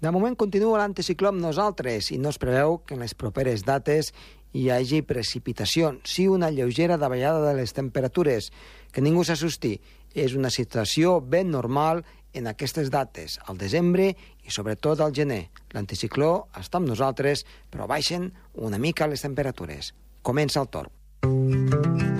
De moment continua l'anticicló amb nosaltres i no es preveu que en les properes dates hi hagi precipitacions, sí una lleugera davallada de les temperatures. Que ningú s'assusti, és una situació ben normal en aquestes dates, al desembre i sobretot al gener. L'anticicló està amb nosaltres, però baixen una mica les temperatures. Comença el torn.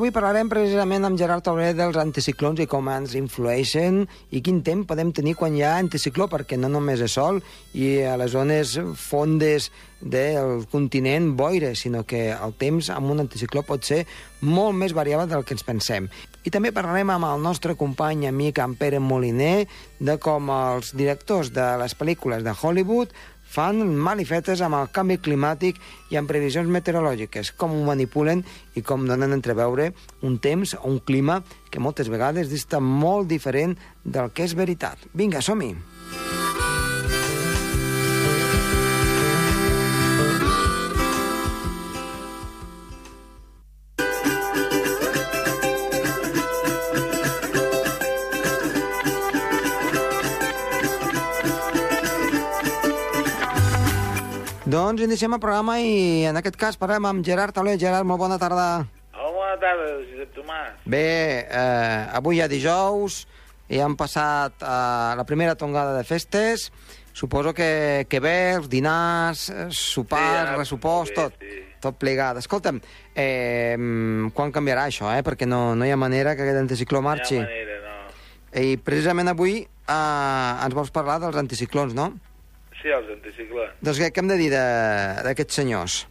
Avui parlarem precisament amb Gerard Tauler dels anticiclons i com ens influeixen i quin temps podem tenir quan hi ha anticicló, perquè no només és sol i a les zones fondes del continent boira, sinó que el temps amb un anticicló pot ser molt més variable del que ens pensem. I també parlarem amb el nostre company amic en Pere Moliner de com els directors de les pel·lícules de Hollywood fan malifetes amb el canvi climàtic i amb previsions meteorològiques, com ho manipulen i com donen entreveure un temps o un clima que moltes vegades dista molt diferent del que és veritat. Vinga, som-hi! Doncs iniciem el programa i en aquest cas parlem amb Gerard Tauler. Gerard, molt bona tarda. Hola, bona tarda, Josep Tomàs. Bé, eh, avui ja dijous, i han passat eh, la primera tongada de festes. Suposo que, que bé, els dinars, eh, sopars, Sí, ja, ressupost, molt tot, sí. tot plegat. Escolta'm, eh, quan canviarà això, eh? Perquè no, no hi ha manera que aquest anticicló marxi. No hi ha manera, no. I precisament avui eh, ens vols parlar dels anticiclons, no? Sí, els anticiclons. Doncs què, què hem de dir d'aquests senyors?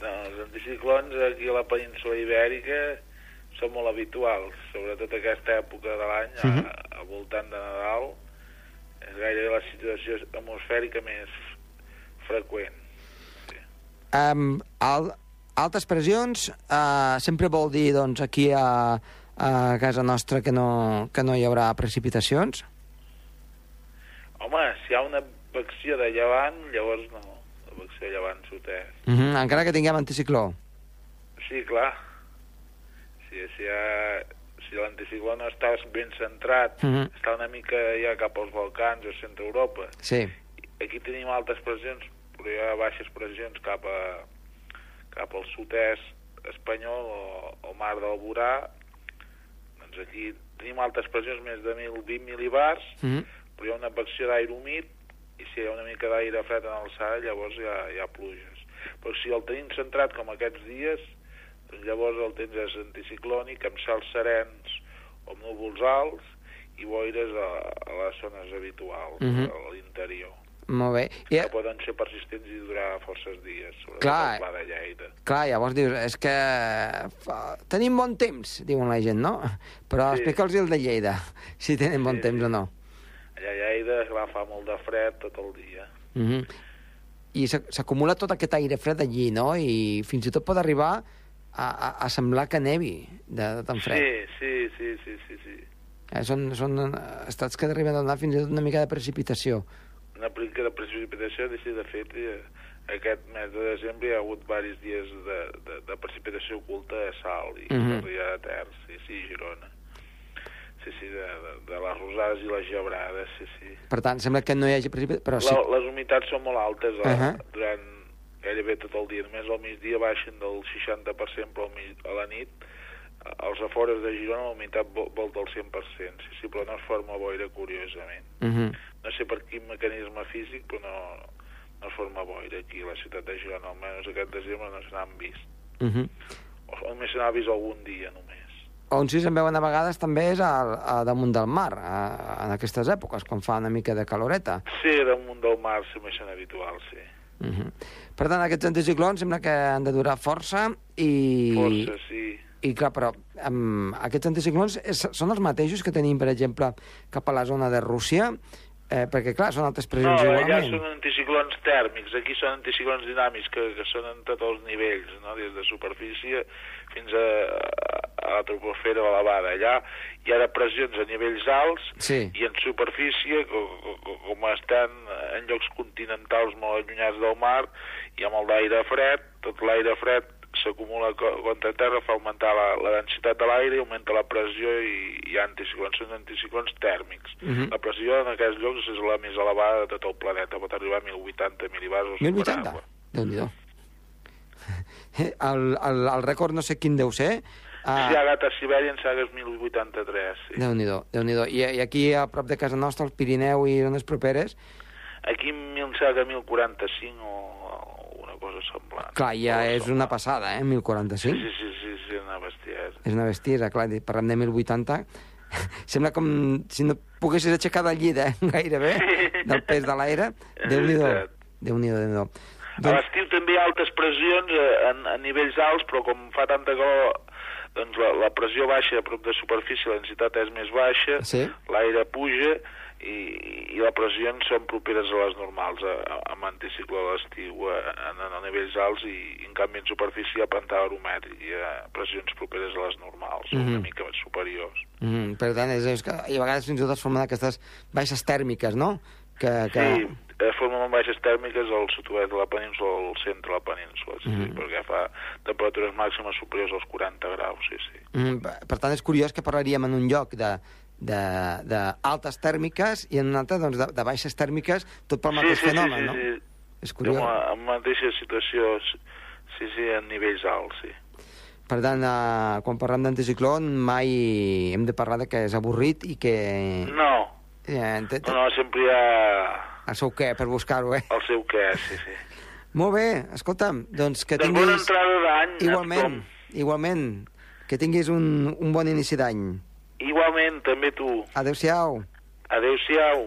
No, els anticiclons aquí a la península ibèrica són molt habituals, sobretot aquesta època de l'any, uh Mhm. -huh. al voltant de Nadal, és gairebé la situació atmosfèrica més freqüent. Um, al, altes pressions uh, sempre vol dir doncs, aquí a, a casa nostra que no, que no hi haurà precipitacions? Home, si hi ha una vecció de llevant, llavors no. La vecció de llevant sud-est. Uh -huh, encara que tinguem anticicló. Sí, clar. Si, si, ha, si l'anticicló no està ben centrat, Uh -huh. està una mica ja cap als Balcans o centre Europa, Sí. aquí tenim altes pressions, però hi ha baixes pressions cap, a, cap al sud-est espanyol o o mar del Borà, doncs aquí tenim altes pressions, més de 1.020 mil·libars, Uh -huh. però hi ha una vecció d'aire humit, i si hi ha una mica d'aire fred en alçada, llavors hi ha, hi ha pluges. Però si el tenim centrat com aquests dies, doncs llavors el temps és anticiclònic, amb cels serens o amb núvols alts, i boires a, a les zones habituals, Mhm. a l'interior Molt bé. I, que poden ser persistents i durar forces dies, sobretot Clar. al Pla de Lleida. clar, llavors dius, és que tenim bon temps, diuen la gent, no? Però Sí. explica'ls el de Lleida, si tenen bon Sí, temps sí. o no. Allà a Lleida clar, fa molt de fred tot el dia. Uh -huh. I s'ac- s'acumula tot aquest aire fred allí, no? I fins i tot pot arribar a, a, a semblar que nevi de, de tan fred. Sí, sí, sí, sí, sí, sí. Eh, són, són eh, estats que arriben a donar fins i tot una mica de precipitació. una plica de precipitació, de, de fet, eh, aquest mes de desembre hi ha hagut diversos dies de, de, de precipitació oculta a Salt i uh Mhm. -huh. Sarrià de Ter, sí, sí, Girona. Sí, sí, de, de, de les rosades i les gebrades, sí, sí. Per tant, sembla que no hi hagi precipitació, però sí. La, les humitats són molt altes a, Uh -huh. durant gairebé tot el dia. Només al migdia baixen del 60%, però al mig, a la nit a- als afores de Girona la humitat vol, vol del 100%, sí, sí, però no es forma boira, curiosament. Uh -huh. No sé per quin mecanisme físic, però no, no es forma boira aquí a la ciutat de Girona, almenys aquest desembre no se n'han vist. Uh -huh. O només se n'ha vist algun dia, només. On sí se'n veuen a vegades també és al, a damunt del mar, a, en aquestes èpoques, quan fa una mica de caloreta. Sí, damunt del mar sembla ser habitual, sí. Uh -huh. Per tant, aquests anticiclons sembla que han de durar força i... Força, sí. I clar, però um, aquests anticiclons és, són els mateixos que tenim, per exemple, cap a la zona de Rússia? Eh, perquè, clar, són altes No, pressions allà igualment. són anticiclons tèrmics, aquí són anticiclons dinàmics que, que són en tots els nivells, no? des de superfície fins a, a la troposfera elevada. Allà hi ha depressions a nivells alts Sí. i en superfície, com com estan en llocs continentals molt allunyats del mar i amb el d'aire fred, tot l'aire fred s'acumula contra terra, fa augmentar la, la densitat de l'aire i augmenta la pressió i ha anticiclons, són anticiclons tèrmics. Uh -huh. La pressió en aquests llocs és la més elevada de tot el planeta, pot arribar a 1.080 mil·libasos 1.080? déu nhi el, el, el rècord no sé quin deu ser, Ah. Si Agat a Sibèria en Saga 1083, sí. Déu-n'hi-do, déu nhi déu I, I aquí, a prop de casa nostra, el Pirineu i zones properes... Aquí en Saga 1045 o cosa semblant. Clar, ja és semblant. una passada, eh, 1045. Sí, sí, sí, sí, és una bestiesa. És una bestiesa, clar, parlem de 1080. Sembla com si no poguessis aixecar del llit, eh, gairebé, del pes de l'aire. Déu-n'hi-do. Déu-n'hi-do, déu nhi déu doncs... A l'estiu també hi ha altes pressions a, eh, a, a nivells alts, però com fa tanta calor doncs la, la pressió baixa a prop de superfície, la densitat és més baixa, sí? l'aire puja i, i les pressions són properes a les normals, a, a, amb anticicló a l'estiu, a, nivells alts, i, i en canvi en superfície ha pantà aromètric, hi ha pressions properes a les normals, mm -hmm. una mica més superiors. Mm -hmm. Per tant, és, és que, i a vegades fins i tot es formen aquestes baixes tèrmiques, no? Que, que... Sí, eh, formen baixes tèrmiques al sud-oest de la península o al centre de la península, sí, mm -hmm. sí, perquè fa temperatures màximes superiors als 40 graus, sí, sí. Mm -hmm. Per tant, és curiós que parlaríem en un lloc de d'altes tèrmiques i en un altre doncs, de, de baixes tèrmiques, tot pel mateix sí, sí, fenomen, sí, sí, no? Sí. És curiós. En la mateixa situació, sí, sí, en nivells alts, sí. Per tant, eh, quan parlem d'anticiclón, mai hem de parlar de que és avorrit i que... No, eh, no, no, sempre hi ha... El seu què, per buscar-ho, eh? El seu què, sí, sí. Molt bé, escolta'm, doncs que de tinguis... bona entrada d'any. Igualment, igualment, que tinguis un, un bon inici d'any. Igualment, també tu. Adéu-siau. Adéu-siau.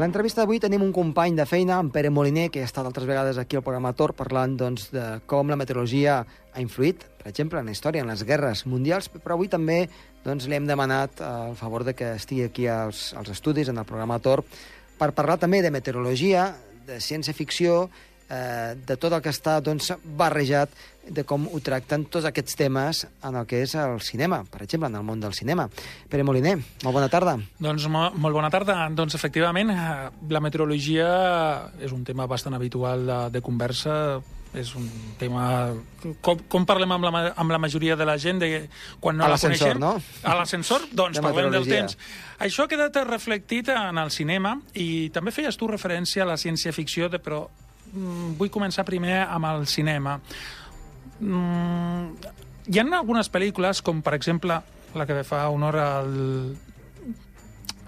A l'entrevista d'avui tenim un company de feina, en Pere Moliner, que ha estat altres vegades aquí al programa Tor parlant doncs, de com la meteorologia ha influït, per exemple, en la història, en les guerres mundials, però avui també doncs, li hem demanat el favor de que estigui aquí als, als estudis, en el programa Tor, per parlar també de meteorologia, de ciència-ficció eh, de tot el que està doncs, barrejat de com ho tracten tots aquests temes en el que és el cinema, per exemple, en el món del cinema. Pere Moliner, molt bona tarda. Doncs mo molt bona tarda. Doncs efectivament, eh, la meteorologia és un tema bastant habitual de, de conversa és un tema... Com, com parlem amb la, amb la majoria de la gent de, quan no a la coneixem? no? A l'ascensor? Doncs de parlem del temps. Això ha quedat reflectit en el cinema i també feies tu referència a la ciència-ficció, però vull començar primer amb el cinema. Mm, hi ha algunes pel·lícules, com per exemple la que fa honor al,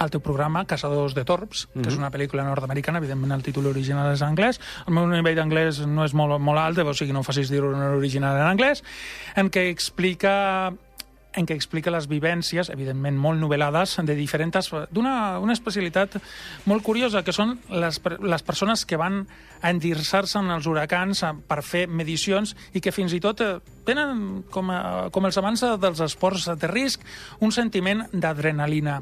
al teu programa, Caçadors de Torps, que mm -hmm. és mhm. una pel·lícula nord-americana, evidentment el títol original és anglès, el meu nivell d'anglès no és molt, molt alt, o sigui, no facis dir-ho en original en anglès, en què explica en què explica les vivències, evidentment molt novel·lades, de diferents... d'una una especialitat molt curiosa, que són les, les persones que van a endinsar-se en els huracans per fer medicions i que fins i tot eh, tenen, com, a, com els amants dels esports de risc, un sentiment d'adrenalina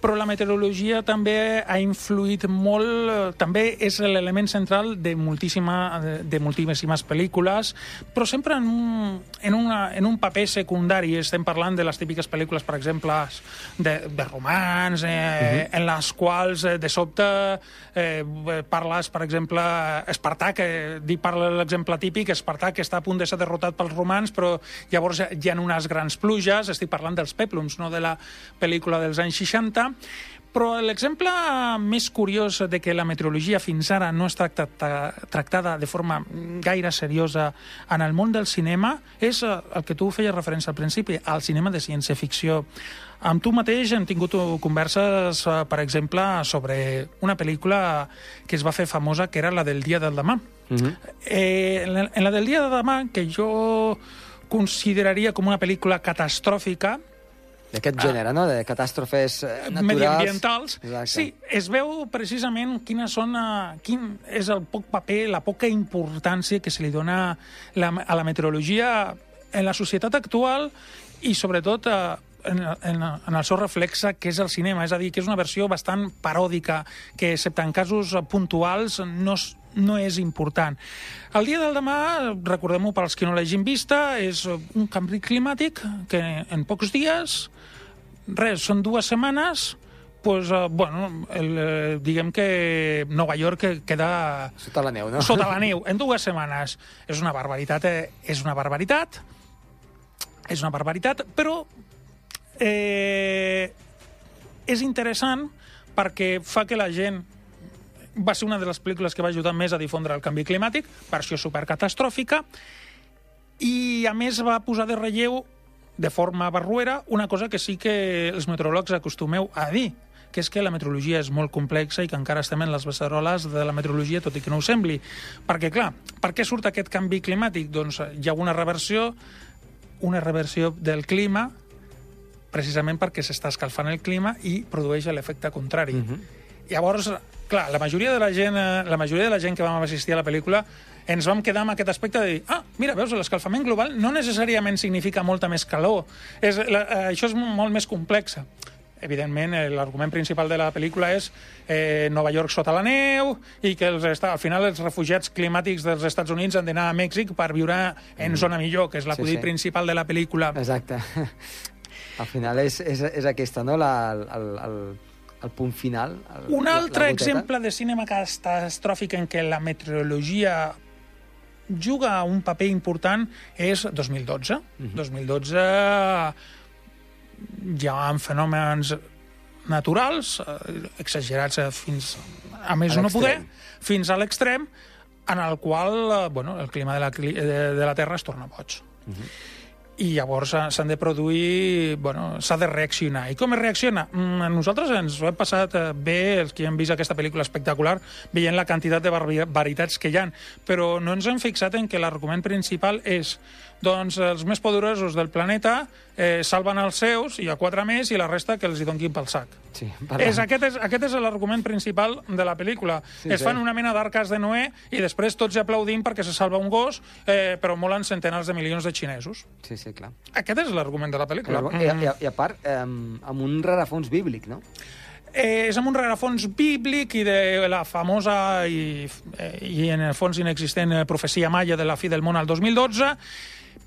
però la meteorologia també ha influït molt, eh, també és l'element central de, moltíssima, de, moltíssimes pel·lícules, però sempre en un, en, una, en un paper secundari. Estem parlant de les típiques pel·lícules, per exemple, de, de romans, eh, uh mhm. -huh. en les quals eh, de sobte eh, parles, per exemple, Espartac, eh, dic, parla l'exemple típic, Espartac està a punt de ser derrotat pels romans, però llavors hi ha unes grans pluges, estic parlant dels peplums, no de la pel·lícula dels anys 60, però l'exemple més curiós de que la meteorologia fins ara no és tractada, tractada de forma gaire seriosa en el món del cinema és eh, el que tu feies referència al principi, al cinema de ciència-ficció. Amb tu mateix hem tingut converses, eh, per exemple, sobre una pel·lícula que es va fer famosa, que era la del dia del demà. Uh -huh. eh, en la del dia de demà, que jo consideraria com una pel·lícula catastròfica, d'aquest gènere, ah, no? de catàstrofes eh, naturals... Mediambientals. Exacte. Sí, es veu precisament quina són, uh, quin és el poc paper, la poca importància que se li dona la, a la meteorologia en la societat actual i sobretot en, en, en el seu reflexe, que és el cinema. És a dir, que és una versió bastant paròdica, que, excepte en casos puntuals, no, no és important. El dia del demà, recordem-ho per als que no l'hagin vista, és un canvi climàtic que en pocs dies, res, són dues setmanes, pues, uh, bueno, el, eh, diguem que Nova York queda... Sota la neu, no? Sota la neu, en dues setmanes. És una barbaritat, eh, és una barbaritat, és una barbaritat, però eh, és interessant perquè fa que la gent va ser una de les pel·lícules que va ajudar més a difondre el canvi climàtic, versió supercatastròfica, i a més va posar de relleu de forma barruera una cosa que sí que els meteoròlegs acostumeu a dir, que és que la meteorologia és molt complexa i que encara estem en les beceroles de la meteorologia, tot i que no ho sembli. Perquè, clar, per què surt aquest canvi climàtic? Doncs hi ha una reversió, una reversió del clima precisament perquè s'està escalfant el clima i produeix l'efecte contrari. Uh -huh. Llavors, clar, la majoria de la gent, eh, la majoria de la gent que vam assistir a la pel·lícula ens vam quedar amb aquest aspecte de dir, ah, mira, veus, l'escalfament global no necessàriament significa molta més calor. És, la, eh, això és molt més complex. Evidentment, eh, l'argument principal de la pel·lícula és eh, Nova York sota la neu i que els, al final els refugiats climàtics dels Estats Units han d'anar a Mèxic per viure en mm. zona millor, que és l'acudit sí, sí. principal de la pel·lícula. Exacte. Al final és, és, és aquesta, no?, la, el, el, el punt final. El, Un altre la, la exemple de cinema catastròfic en què la meteorologia juga un paper important és 2012. Uh -huh. 2012 hi ha fenòmens naturals, eh, exagerats fins a més a no poder, fins a l'extrem, en el qual eh, bueno, el clima de la, de, de la Terra es torna boig. Uh -huh i llavors s'han de produir, bueno, s'ha de reaccionar. I com es reacciona? Mm, nosaltres ens ho hem passat eh, bé, els que hem vist aquesta pel·lícula espectacular, veient la quantitat de barbaritats que hi han, però no ens hem fixat en que l'argument principal és doncs els més poderosos del planeta eh, salven els seus, i a quatre més, i la resta que els hi donguin pel sac. Sí, és, aquest és, aquest és l'argument principal de la pel·lícula. Sí, es fan sí. una mena d'arcas de Noé i després tots aplaudim perquè se salva un gos, eh, però molen centenars de milions de xinesos. Sí, sí, clar. Aquest és l'argument de la pel·lícula. I, i, I a part, eh, amb un rarafons bíblic, no? Eh, és amb un rarafons bíblic i de la famosa i, eh, i en el fons inexistent profecia maia de la fi del món al 2012,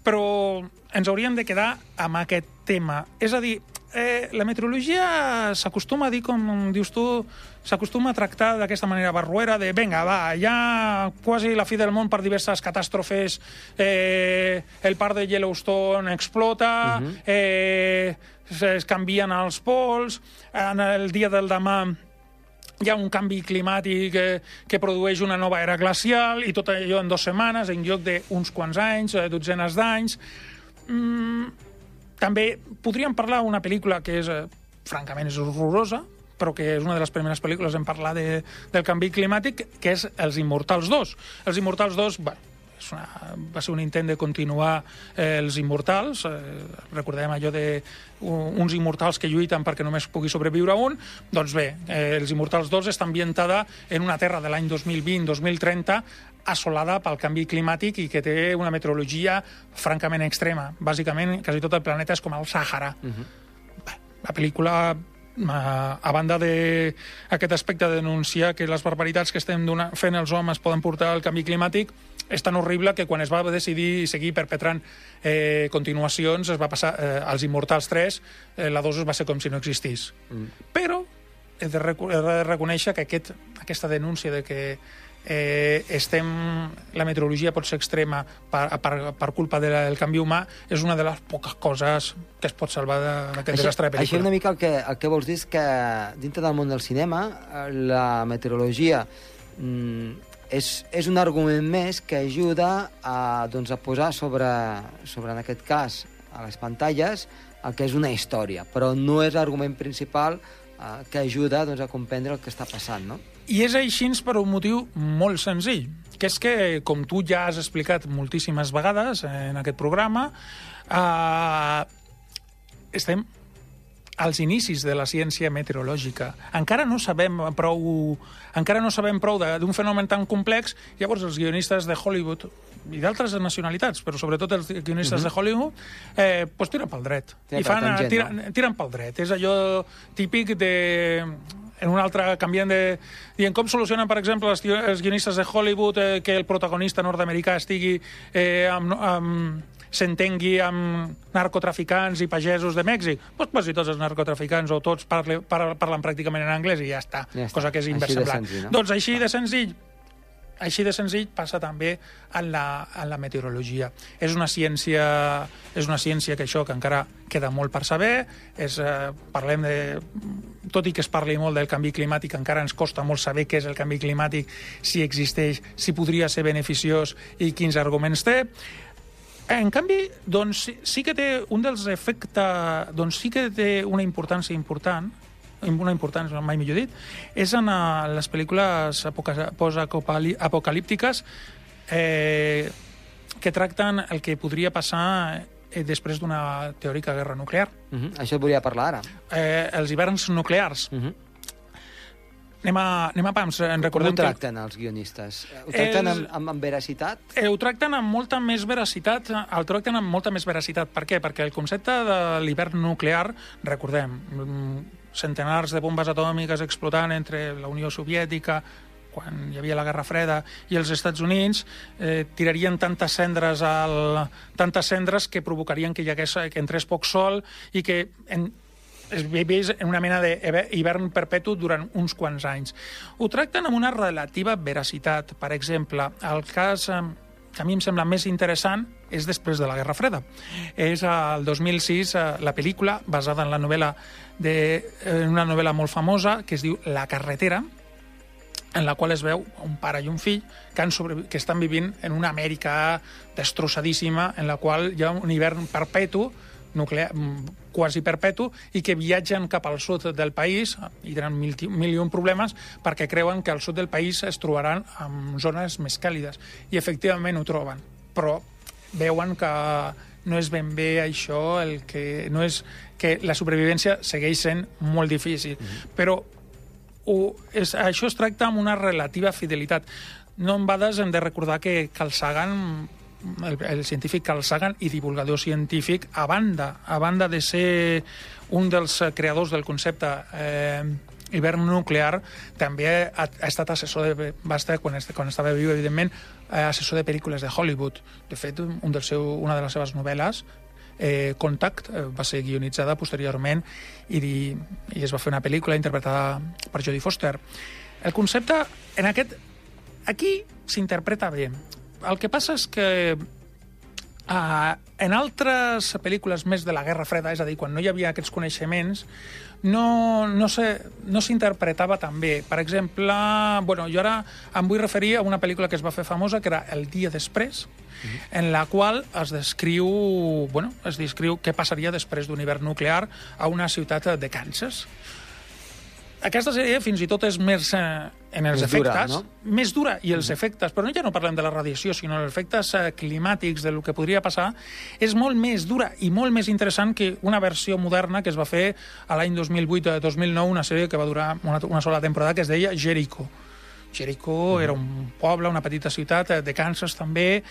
però ens hauríem de quedar amb aquest tema. És a dir, eh, la meteorologia s'acostuma a dir, com dius tu, s'acostuma a tractar d'aquesta manera barruera de, venga, va, ja quasi la fi del món per diverses catàstrofes, eh, el parc de Yellowstone explota, uh -huh. eh, es canvien els pols, en el dia del demà hi ha un canvi climàtic que, que produeix una nova era glacial i tot allò en dues setmanes, en lloc d'uns quants anys, eh, dotzenes d'anys. Mm, també podríem parlar d'una pel·lícula que és, eh, francament, és horrorosa, però que és una de les primeres pel·lícules en parlar de, del canvi climàtic, que és Els Immortals 2. Els Immortals 2, bueno, és una, va ser un intent de continuar eh, els immortals. Eh, recordem allò de uh, uns immortals que lluiten perquè només pugui sobreviure un. Doncs bé, eh, els Immortals 2 està ambientada en una terra de l'any 2020-2030 assolada pel canvi climàtic i que té una meteorologia francament extrema. Bàsicament, quasi tot el planeta és com el Sàhara. Uh -huh. Bé, la pel·lícula a banda d'aquest aspecte de denunciar que les barbaritats que estem fent els homes poden portar al canvi climàtic, és tan horrible que quan es va decidir seguir perpetrant eh, continuacions, es va passar eh, als Immortals 3, eh, la dosis va ser com si no existís. Mm. Però he de, he de reconèixer que aquest, aquesta denúncia de que eh, estem, la meteorologia pot ser extrema per, per, per culpa de la, del canvi humà, és una de les poques coses que es pot salvar d'aquest desastre de pel·lícula. una mica el que, el que vols dir és que dintre del món del cinema la meteorologia mm, és, és un argument més que ajuda a, doncs, a posar sobre, sobre, en aquest cas, a les pantalles, el que és una història, però no és l'argument principal eh, que ajuda doncs, a comprendre el que està passant, no? I és així per un motiu molt senzill, que és que, com tu ja has explicat moltíssimes vegades en aquest programa, eh, estem als inicis de la ciència meteorològica. Encara no sabem prou, encara no sabem prou de- d'un fenomen tan complex, llavors els guionistes de Hollywood i d'altres nacionalitats, però sobretot els guionistes de Hollywood, eh, pues tiren pel dret. Tiren I fan, tangent, tiren, no? tiren pel dret. És allò típic de en un altre canviant de... Dient com solucionen, per exemple, els, els guionistes de Hollywood eh, que el protagonista nord-americà estigui eh, amb, amb, s'entengui amb narcotraficants i pagesos de Mèxic? Pues quasi tots els narcotraficants o tots parle, par, parlen pràcticament en anglès i ja està. Ja està. Cosa que és Així inversemblant. senzill, no? Doncs així de senzill així de senzill passa també en la, en la meteorologia. És una ciència, és una ciència que això que encara queda molt per saber. És, eh, parlem de, tot i que es parli molt del canvi climàtic, encara ens costa molt saber què és el canvi climàtic, si existeix, si podria ser beneficiós i quins arguments té. En canvi, doncs, sí- que té un dels efectes... Doncs sí que té una importància important, una importància, mai millor dit, és en eh, les pel·lícules apoca- post-apocalíptiques eh, que tracten el que podria passar eh, després d'una teòrica guerra nuclear. Uh -huh. Això et volia parlar ara. Eh, els hiverns nuclears. Uh -huh. Anem a, anem a pams. En Com ho recordem que tracten els guionistes? Ho tracten Els- amb, amb, amb veracitat? Eh, ho tracten amb molta més veracitat, el tracten amb molta més veracitat. Per què? Perquè el concepte de l'hivern nuclear, recordem, mm, centenars de bombes atòmiques explotant entre la Unió Soviètica, quan hi havia la Guerra Freda, i els Estats Units, eh, tirarien tantes cendres, al, tantes cendres que provocarien que hi hagués, que entrés poc sol i que en, es vivís en una mena d'hivern perpetu durant uns quants anys. Ho tracten amb una relativa veracitat. Per exemple, el cas eh, que a mi em sembla més interessant és després de la Guerra Freda. És el 2006 eh, la pel·lícula basada en la novel·la de, en una novel·la molt famosa que es diu La carretera, en la qual es veu un pare i un fill que, han sobrevi... que estan vivint en una Amèrica destrossadíssima, en la qual hi ha un hivern perpetu, nuclear, mm, quasi perpetu, i que viatgen cap al sud del país i tenen mil, mil i un problemes perquè creuen que al sud del país es trobaran en zones més càlides. I efectivament ho troben. Però veuen que no és ben bé això el que... No és que la supervivència segueix sent molt difícil. Mm -hmm. Però ho, és, això es tracta amb una relativa fidelitat. No en vegades hem de recordar que Carl Sagan, el, el científic Carl Sagan i divulgador científic, a banda, a banda de ser un dels creadors del concepte eh, hivern nuclear, també ha, ha estat assessor de, va estar, quan, est- quan estava viu, evidentment, eh, assessor de pel·lícules de Hollywood. De fet, un del seu, una de les seves novel·les eh, Contact eh, va ser guionitzada posteriorment i, i es va fer una pel·lícula interpretada per Jodie Foster. El concepte, en aquest, aquí s'interpreta bé. El que passa és que Uh, en altres pel·lícules més de la Guerra Freda, és a dir, quan no hi havia aquests coneixements, no, no se- no s'interpretava tan bé. Per exemple, bueno, jo ara em vull referir a una pel·lícula que es va fer famosa, que era El dia després, en la qual es descriu, bueno, es descriu què passaria després d'un hivern nuclear a una ciutat de Kansas. Aquesta sèrie fins i tot és més eh, en els Més dura, efectes, no? més dura i els efectes, però ja no parlem de la radiació, sinó els efectes eh, climàtics del que podria passar, és molt més dura i molt més interessant que una versió moderna que es va fer a l'any 2008-2009, una sèrie que va durar una, una sola temporada, que es deia Jericho. Jericho era un poble, una petita ciutat eh, de Kansas també,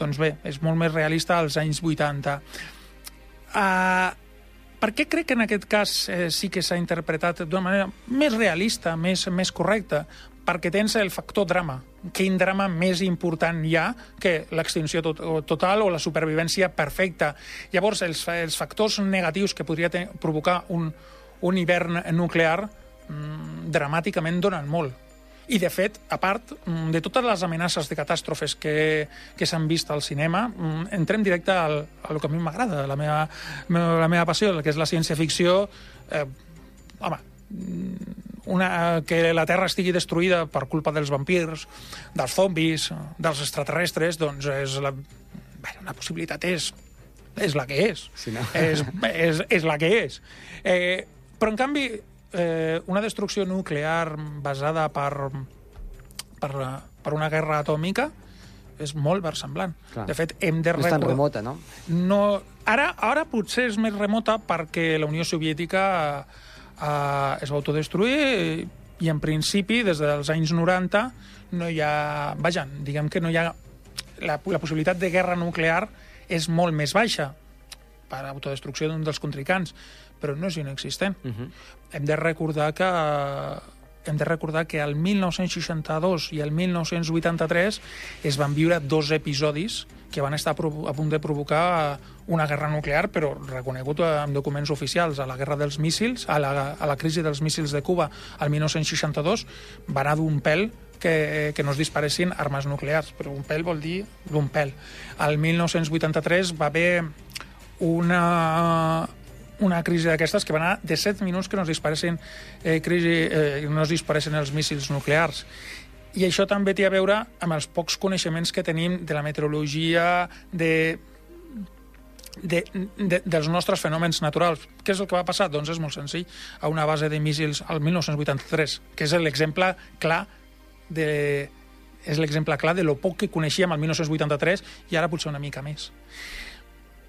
doncs bé, és molt més realista als anys 80. Uh, per què crec que en aquest cas eh, sí que s'ha interpretat d'una manera més realista, més, més correcta? Perquè tens el factor drama. Quin drama més important hi ha que l'extinció tot, total o la supervivència perfecta? Llavors, els, els factors negatius que podria ten, provocar un, un hivern nuclear mm, dramàticament donen molt. I, de fet, a part mm, de totes les amenaces de catàstrofes que, que s'han vist al cinema, mm, entrem directe al, a lo que a mi m'agrada, la, meva, la meva passió, que és la ciència-ficció. Eh, home, mm, una, que la Terra estigui destruïda per culpa dels vampirs, dels zombis, dels extraterrestres, doncs és la, bueno, la possibilitat és, és la que és. Sí, no? és, és, és la que és. Eh, però, en canvi, eh, una destrucció nuclear basada per, per, per una guerra atòmica és molt versemblant. Clar. De fet, hem de No és tan recordar- remota, no? no, ara, ara potser és més remota perquè la Unió Soviètica eh, es va autodestruir i en principi, des dels anys 90, no hi ha... Vaja, diguem que no hi ha... La, la possibilitat de guerra nuclear és molt més baixa per autodestrucció d'un dels contrincants, però no és inexistent. Uh -huh. Hem de recordar que hem de recordar que el 1962 i el 1983 es van viure dos episodis que van estar a punt de provocar una guerra nuclear, però reconegut amb documents oficials. A la guerra dels míssils, a la, a la crisi dels míssils de Cuba, al 1962, va anar d'un pèl que, que no es disparessin armes nuclears, però un pèl vol dir d'un pèl. Al 1983 va haver una, una crisi d'aquestes que va anar de 7 minuts que no es disparessin, eh, crisi, eh, no es disparessin els míssils nuclears. I això també té a veure amb els pocs coneixements que tenim de la meteorologia, de, de, de, dels nostres fenòmens naturals. Què és el que va passar? Doncs és molt senzill. A una base de míssils al 1983, que és l'exemple clar de, és l'exemple clar de lo poc que coneixíem al 1983 i ara potser una mica més.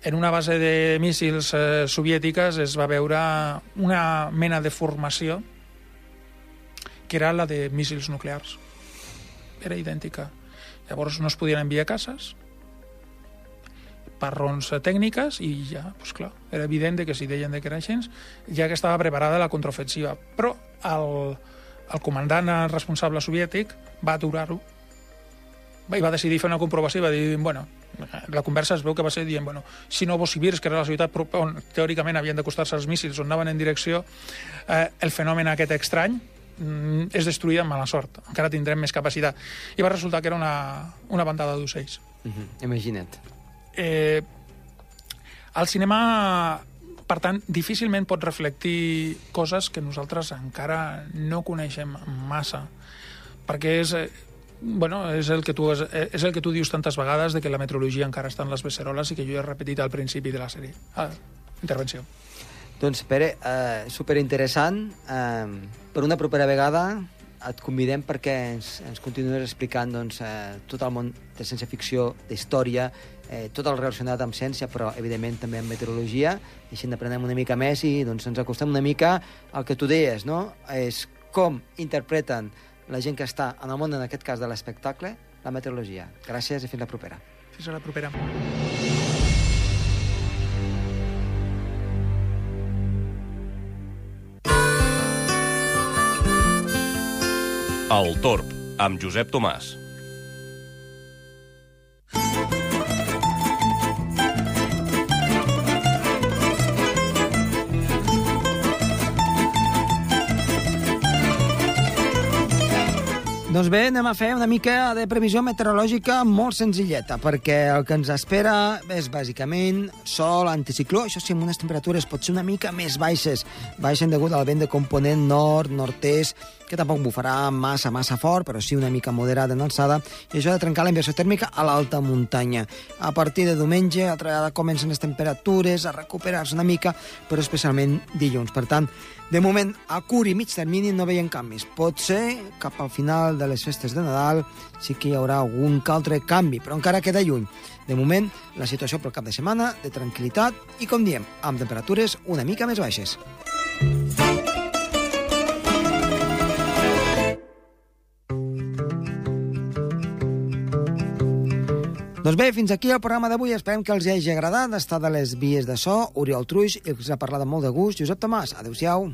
En una base de míssils eh, soviètiques es va veure una mena de formació que era la de míssils nuclears. Era idèntica. Llavors no es podien enviar cases per raons eh, tècniques i ja, doncs clar, era evident de que si deien de que era així, ja que estava preparada la contraofensiva. Però el, el comandant responsable soviètic va aturar-ho i va decidir fer una comprovació i va dir, bueno, la conversa es veu que va ser dient, bueno, si Novosibirsk, que era la ciutat on teòricament havien d'acostar-se els míssils, on anaven en direcció, eh, el fenomen aquest estrany mm, és destruït amb mala sort. Encara tindrem més capacitat. I va resultar que era una, una bandada d'ocells. Uh -huh. Imagina't. Eh, el cinema, per tant, difícilment pot reflectir coses que nosaltres encara no coneixem massa, perquè és, eh, bueno, és, el que tu, és el que tu dius tantes vegades de que la meteorologia encara està en les beceroles i que jo he repetit al principi de la sèrie. Ah, intervenció. Doncs, Pere, eh, superinteressant. Eh, per una propera vegada et convidem perquè ens, ens continues explicant doncs, eh, tot el món de ciència-ficció, d'història, eh, tot el relacionat amb ciència, però evidentment també amb meteorologia, i així n'aprenem una mica més i doncs, ens acostem una mica al que tu deies, no? És com interpreten la gent que està en el món, en aquest cas de l'espectacle, la meteorologia. Gràcies i fins la propera. Fins a la propera. El Torb, amb Josep Tomàs. Doncs bé, anem a fer una mica de previsió meteorològica molt senzilleta, perquè el que ens espera és bàsicament sol, anticicló, això sí, amb unes temperatures potser una mica més baixes, baixen degut al vent de component nord, nord-est, que tampoc bufarà massa, massa fort, però sí una mica moderada en alçada, i això ha de trencar la inversió tèrmica a l'alta muntanya. A partir de diumenge, altra vegada comencen les temperatures a recuperar-se una mica, però especialment dilluns. Per tant, de moment, a curt i mig termini no veiem canvis. Pot ser cap al final de les festes de Nadal sí que hi haurà algun altre canvi, però encara queda lluny. De moment, la situació pel cap de setmana, de tranquil·litat i, com diem, amb temperatures una mica més baixes. Doncs bé, fins aquí el programa d'avui. Esperem que els hagi agradat. Està de les vies de so, Oriol Truix, els ha parlat amb molt de gust, Josep Tomàs. Adéu-siau.